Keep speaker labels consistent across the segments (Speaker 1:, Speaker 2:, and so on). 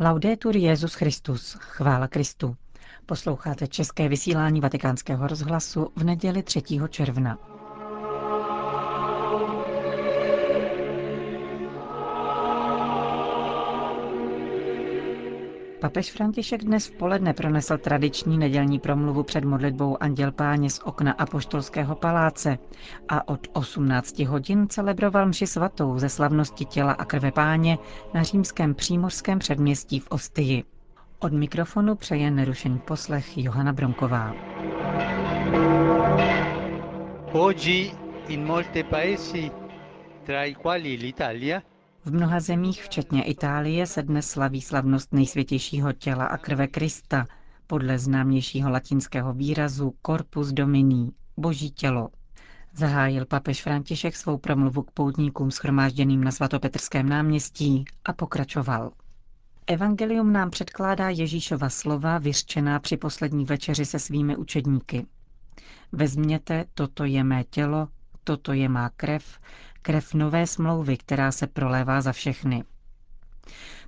Speaker 1: Laudetur Jezus Christus, chvála Kristu. Posloucháte české vysílání Vatikánského rozhlasu v neděli 3. června. Papež František dnes v poledne pronesl tradiční nedělní promluvu před modlitbou Anděl Páně z okna Apoštolského paláce a od 18 hodin celebroval mši svatou ze slavnosti těla a krve Páně na římském přímořském předměstí v Ostii. Od mikrofonu přeje nerušený poslech Johana Bronková.
Speaker 2: Oggi in molte paesi, tra i quali l'Italia,
Speaker 1: v mnoha zemích, včetně Itálie, se dnes slaví slavnost nejsvětějšího těla a krve Krista, podle známějšího latinského výrazu Corpus Domini, boží tělo. Zahájil papež František svou promluvu k poutníkům schromážděným na svatopetrském náměstí a pokračoval. Evangelium nám předkládá Ježíšova slova vyřčená při poslední večeři se svými učedníky. Vezměte, toto je mé tělo, toto je má krev, krev nové smlouvy, která se prolévá za všechny.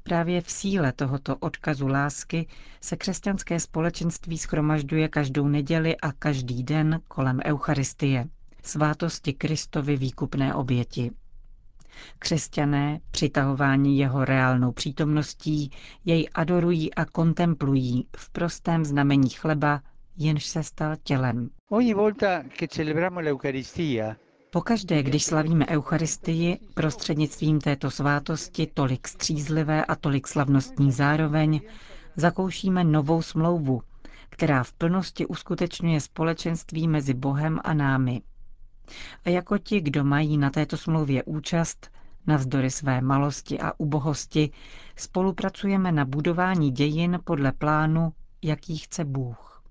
Speaker 1: Právě v síle tohoto odkazu lásky se křesťanské společenství schromažďuje každou neděli a každý den kolem Eucharistie, svátosti Kristovy výkupné oběti. Křesťané, přitahováni jeho reálnou přítomností, jej adorují a kontemplují v prostém znamení chleba, jenž se stal tělem.
Speaker 2: ogni volta che celebriamo l'Eucaristia,
Speaker 1: Pokaždé, když slavíme Eucharistii, prostřednictvím této svátosti, tolik střízlivé a tolik slavnostní zároveň, zakoušíme novou smlouvu, která v plnosti uskutečňuje společenství mezi Bohem a námi. A jako ti, kdo mají na této smlouvě účast, navzdory své malosti a ubohosti, spolupracujeme na budování dějin podle plánu, jaký chce Bůh.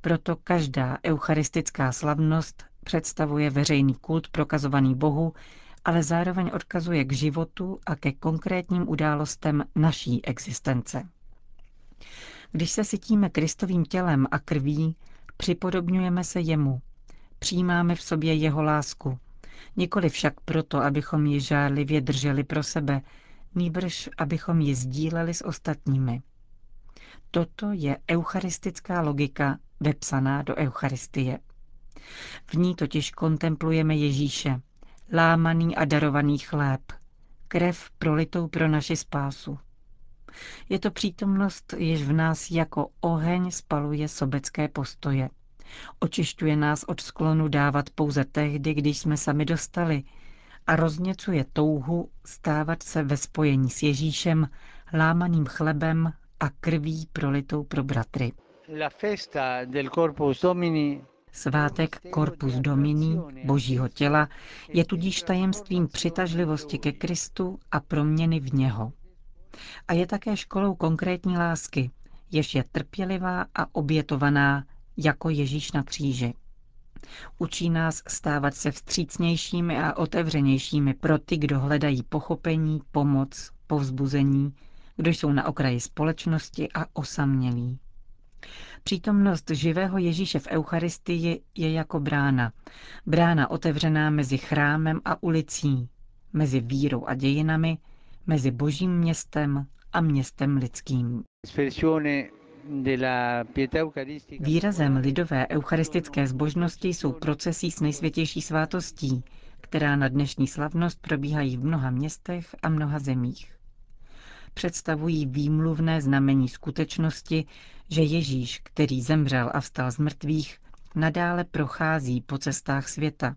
Speaker 1: Proto každá eucharistická slavnost představuje veřejný kult prokazovaný Bohu, ale zároveň odkazuje k životu a ke konkrétním událostem naší existence. Když se sytíme Kristovým tělem a krví, připodobňujeme se jemu, přijímáme v sobě jeho lásku, nikoli však proto, abychom ji žárlivě drželi pro sebe, nýbrž abychom ji sdíleli s ostatními. Toto je eucharistická logika vepsaná do Eucharistie. V ní totiž kontemplujeme Ježíše, lámaný a darovaný chléb, krev prolitou pro naši spásu. Je to přítomnost, jež v nás jako oheň spaluje sobecké postoje. Očišťuje nás od sklonu dávat pouze tehdy, když jsme sami dostali a rozněcuje touhu stávat se ve spojení s Ježíšem, lámaným chlebem a krví prolitou pro bratry.
Speaker 2: la festa del Corpus Domini
Speaker 1: Svátek Corpus Domini, božího těla, je tudíž tajemstvím přitažlivosti ke Kristu a proměny v něho. A je také školou konkrétní lásky, jež je trpělivá a obětovaná jako Ježíš na kříži. Učí nás stávat se vstřícnějšími a otevřenějšími pro ty, kdo hledají pochopení, pomoc, povzbuzení, kdo jsou na okraji společnosti a osamělí. Přítomnost živého Ježíše v Eucharistii je jako brána. Brána otevřená mezi chrámem a ulicí, mezi vírou a dějinami, mezi božím městem a městem lidským. Výrazem lidové eucharistické zbožnosti jsou procesí s nejsvětější svátostí, která na dnešní slavnost probíhají v mnoha městech a mnoha zemích. Představují výmluvné znamení skutečnosti, že Ježíš, který zemřel a vstal z mrtvých, nadále prochází po cestách světa.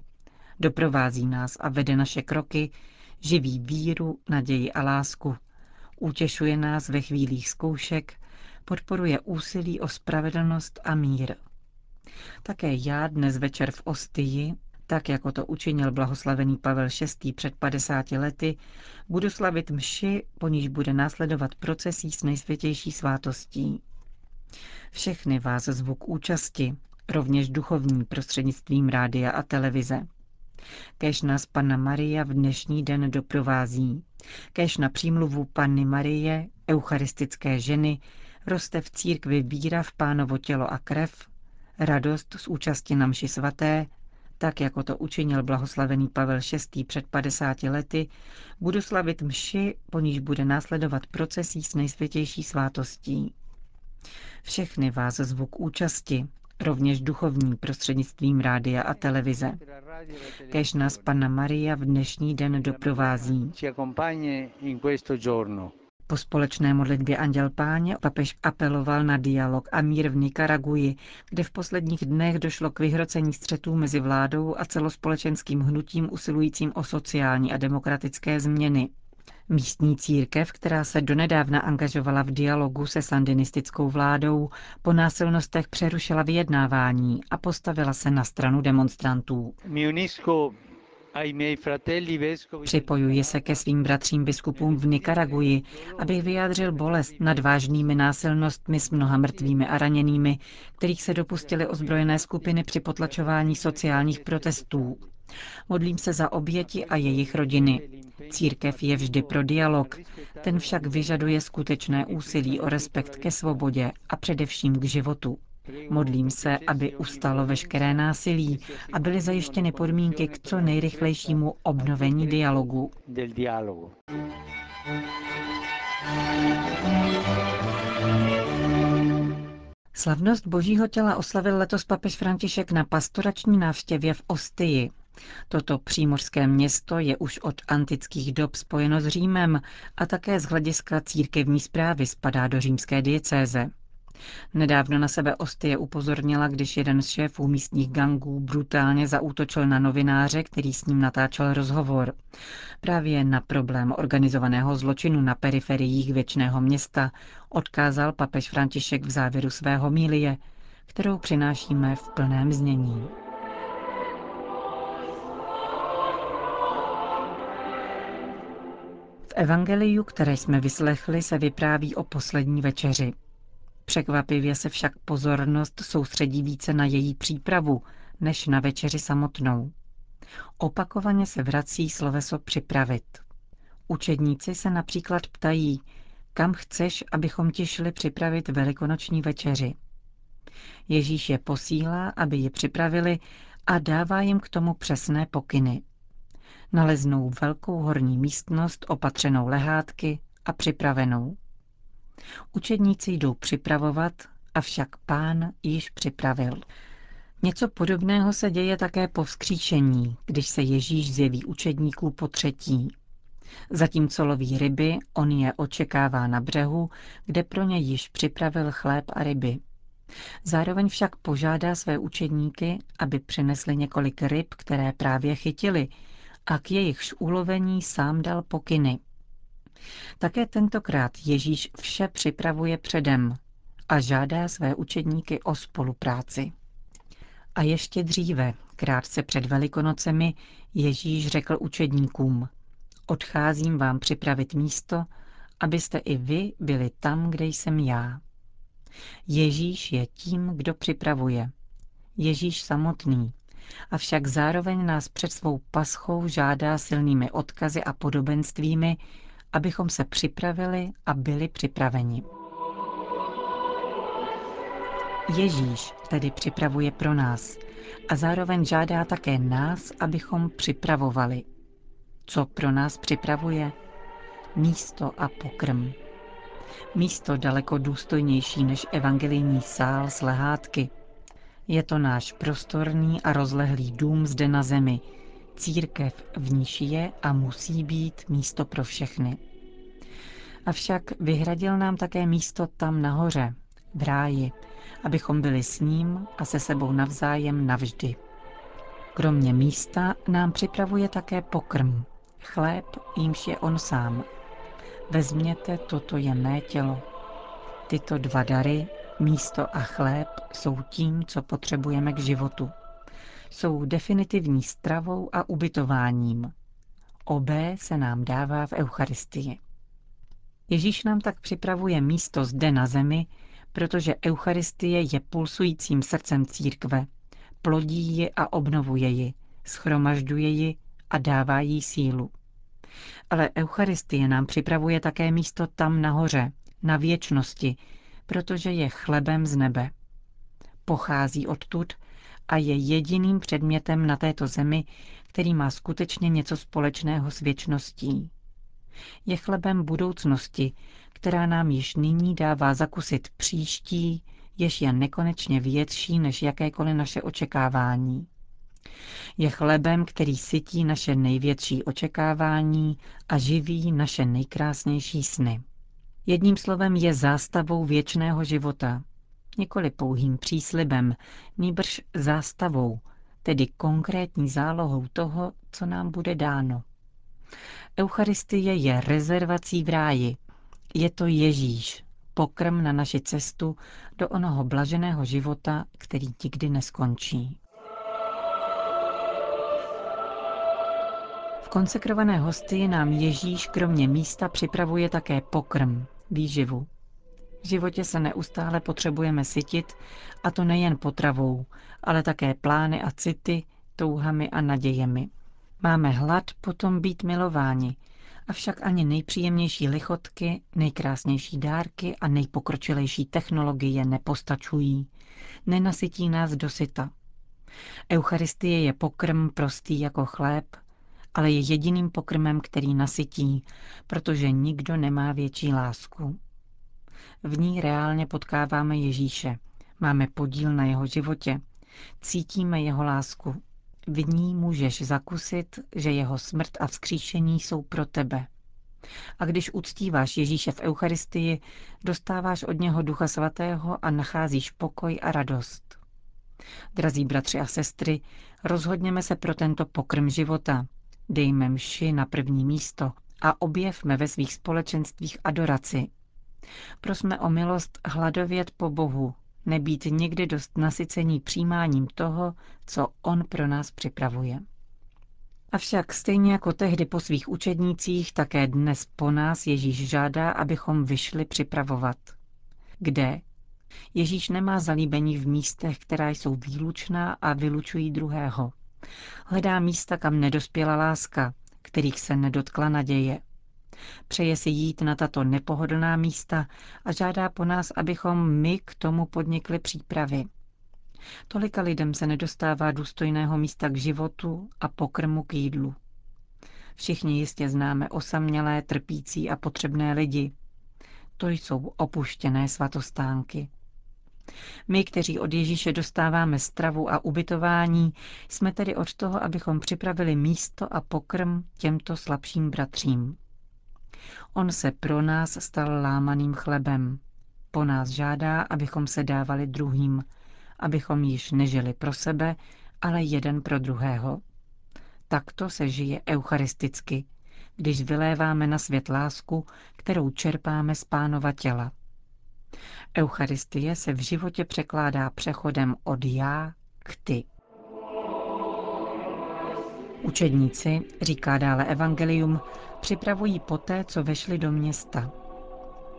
Speaker 1: Doprovází nás a vede naše kroky, živí víru, naději a lásku. Utěšuje nás ve chvílích zkoušek, podporuje úsilí o spravedlnost a mír. Také já dnes večer v Ostii, tak jako to učinil blahoslavený Pavel VI. před 50 lety, budu slavit mši, po níž bude následovat procesí s nejsvětější svátostí. Všechny vás zvu k účasti, rovněž duchovní prostřednictvím rádia a televize. Kéž nás Panna Maria v dnešní den doprovází. Kéž na přímluvu Panny Marie, eucharistické ženy, roste v církvi víra v pánovo tělo a krev, radost z účasti na mši svaté, Tak jako to učinil blahoslavený Pavel VI. před 50 lety, budu slavit mši, po níž bude následovat procesí s nejsvětější svátostí. Všechny vás zvu k účasti, rovněž duchovní prostřednictvím rádia a televize. Kež nás Panna Maria v dnešní den doprovází. Po společné modlitbě Anděl Páně papež apeloval na dialog a mír v Nikaraguji, kde v posledních dnech došlo k vyhrocení střetů mezi vládou a celospolečenským hnutím usilujícím o sociální a demokratické změny. Místní církev, která se donedávna angažovala v dialogu se sandinistickou vládou, po násilnostech přerušila vyjednávání a postavila se na stranu demonstrantů. Připojuji se ke svým bratřím biskupům v Nikaraguji, abych vyjádřil bolest nad vážnými násilnostmi s mnoha mrtvými a raněnými, kterých se dopustily ozbrojené skupiny při potlačování sociálních protestů. Modlím se za oběti a jejich rodiny. Církev je vždy pro dialog, ten však vyžaduje skutečné úsilí o respekt ke svobodě a především k životu. Modlím se, aby ustalo veškeré násilí a byly zajištěny podmínky k co nejrychlejšímu obnovení dialogu. Slavnost Božího těla oslavil letos papež František na pastorační návštěvě v Ostii. Toto přímořské město je už od antických dob spojeno s Římem a také z hlediska církevní zprávy spadá do římské diecéze. Nedávno na sebe Ostie upozornila, když jeden z šéfů místních gangů brutálně zaútočil na novináře, který s ním natáčel rozhovor. Právě na problém organizovaného zločinu na periferiích věčného města odkázal papež František v závěru svého mílie, kterou přinášíme v plném znění. Evangeliu, které jsme vyslechli, se vypráví o poslední večeři. Překvapivě se však pozornost soustředí více na její přípravu, než na večeři samotnou. Opakovaně se vrací sloveso připravit. Učedníci se například ptají, kam chceš, abychom ti šli připravit velikonoční večeři. Ježíš je posílá, aby ji připravili a dává jim k tomu přesné pokyny. Naleznou velkou horní místnost opatřenou lehátky a připravenou. Učedníci jdou připravovat, avšak pán již připravil. Něco podobného se děje také po vzkříšení, když se Ježíš zjeví učedníků po třetí. Zatímco loví ryby, on je očekává na břehu, kde pro ně již připravil chléb a ryby. Zároveň však požádá své učedníky, aby přinesli několik ryb, které právě chytili, a k jejichž ulovení sám dal pokyny. Také tentokrát Ježíš vše připravuje předem a žádá své učedníky o spolupráci. A ještě dříve, krátce před Velikonocemi, Ježíš řekl učedníkům, odcházím vám připravit místo, abyste i vy byli tam, kde jsem já. Ježíš je tím, kdo připravuje. Ježíš samotný, avšak zároveň nás před svou paschou žádá silnými odkazy a podobenstvími, abychom se připravili a byli připraveni. Ježíš tedy připravuje pro nás a zároveň žádá také nás, abychom připravovali. Co pro nás připravuje? Místo a pokrm. Místo daleko důstojnější než evangelijní sál z lehátky. Je to náš prostorný a rozlehlý dům zde na zemi, církev, v níž je a musí být místo pro všechny. Avšak vyhradil nám také místo tam nahoře, v ráji, abychom byli s ním a se sebou navzájem navždy. Kromě místa nám připravuje také pokrm, chléb, jímž je on sám. Vezměte, toto je mé tělo. Tyto dva dary, místo a chléb, jsou tím, co potřebujeme k životu jsou definitivní stravou a ubytováním. Obé se nám dává v Eucharistii. Ježíš nám tak připravuje místo zde na zemi, protože Eucharistie je pulsujícím srdcem církve, plodí ji a obnovuje ji, schromažďuje ji a dává jí sílu. Ale Eucharistie nám připravuje také místo tam nahoře, na věčnosti, protože je chlebem z nebe. Pochází odtud a je jediným předmětem na této zemi, který má skutečně něco společného s věčností. Je chlebem budoucnosti, která nám již nyní dává zakusit příští, jež je nekonečně větší než jakékoliv naše očekávání. Je chlebem, který sytí naše největší očekávání a živí naše nejkrásnější sny. Jedním slovem je zástavou věčného života, nikoli pouhým příslibem, nýbrž zástavou, tedy konkrétní zálohou toho, co nám bude dáno. Eucharistie je rezervací v ráji. Je to Ježíš, pokrm na naši cestu do onoho blaženého života, který nikdy neskončí. Konsekrované hostii nám Ježíš kromě místa připravuje také pokrm, výživu. V životě se neustále potřebujeme sytit, a to nejen potravou, ale také plány a city, touhami a nadějemi. Máme hlad potom být milováni, avšak ani nejpříjemnější lichotky, nejkrásnější dárky a nejpokročilejší technologie nepostačují. Nenasytí nás dosyta. Eucharistie je pokrm prostý jako chléb, ale je jediným pokrmem, který nasytí, protože nikdo nemá větší lásku. V ní reálně potkáváme Ježíše, máme podíl na jeho životě, cítíme jeho lásku. V ní můžeš zakusit, že jeho smrt a vzkříšení jsou pro tebe. A když uctíváš Ježíše v Eucharistii, dostáváš od něho Ducha Svatého a nacházíš pokoj a radost. Drazí bratři a sestry, rozhodněme se pro tento pokrm života. Dejme mši na první místo a objevme ve svých společenstvích adoraci, Prosme o milost hladovět po Bohu, nebýt nikdy dost nasycení přijímáním toho, co On pro nás připravuje. Avšak stejně jako tehdy po svých učednících, také dnes po nás Ježíš žádá, abychom vyšli připravovat. Kde? Ježíš nemá zalíbení v místech, která jsou výlučná a vylučují druhého. Hledá místa, kam nedospěla láska, kterých se nedotkla naděje. Přeje si jít na tato nepohodlná místa a žádá po nás, abychom my k tomu podnikli přípravy. Tolika lidem se nedostává důstojného místa k životu a pokrmu k jídlu. Všichni jistě známe osamělé, trpící a potřebné lidi. To jsou opuštěné svatostánky. My, kteří od Ježíše dostáváme stravu a ubytování, jsme tedy od toho, abychom připravili místo a pokrm těmto slabším bratřím. On se pro nás stal lámaným chlebem. Po nás žádá, abychom se dávali druhým, abychom již nežili pro sebe, ale jeden pro druhého. Takto se žije eucharisticky, když vyléváme na svět lásku, kterou čerpáme z pánova těla. Eucharistie se v životě překládá přechodem od já k ty. Učedníci, říká dále Evangelium, připravují poté, co vešli do města.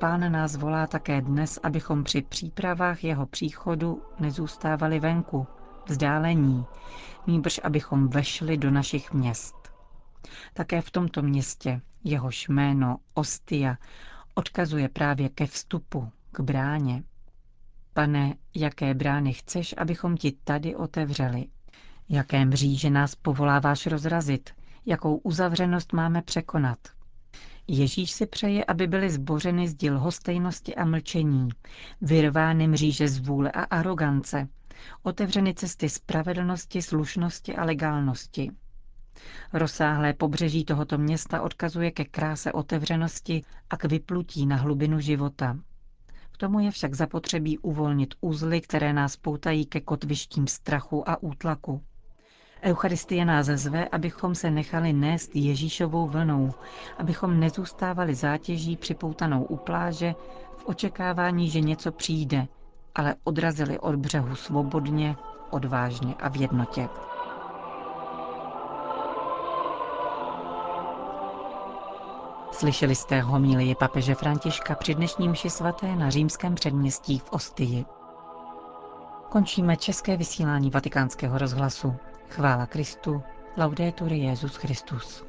Speaker 1: Pán nás volá také dnes, abychom při přípravách jeho příchodu nezůstávali venku, vzdálení, nýbrž abychom vešli do našich měst. Také v tomto městě jehož jméno Ostia odkazuje právě ke vstupu, k bráně. Pane, jaké brány chceš, abychom ti tady otevřeli? Jaké mříže nás povoláváš rozrazit? Jakou uzavřenost máme překonat? Ježíš si přeje, aby byly zbořeny zdi lhostejnosti a mlčení, vyrvány mříže zvůle a arogance, otevřeny cesty spravedlnosti, slušnosti a legálnosti. Rozsáhlé pobřeží tohoto města odkazuje ke kráse otevřenosti a k vyplutí na hlubinu života. K tomu je však zapotřebí uvolnit úzly, které nás poutají ke kotvištím strachu a útlaku. Eucharistie nás zve, abychom se nechali nést Ježíšovou vlnou, abychom nezůstávali zátěží připoutanou u pláže v očekávání, že něco přijde, ale odrazili od břehu svobodně, odvážně a v jednotě. Slyšeli jste homílii papeže Františka při dnešním mši svaté na římském předměstí v Ostiji. Končíme české vysílání vatikánského rozhlasu. Chvála Kristu, laudetur Jezus Christus.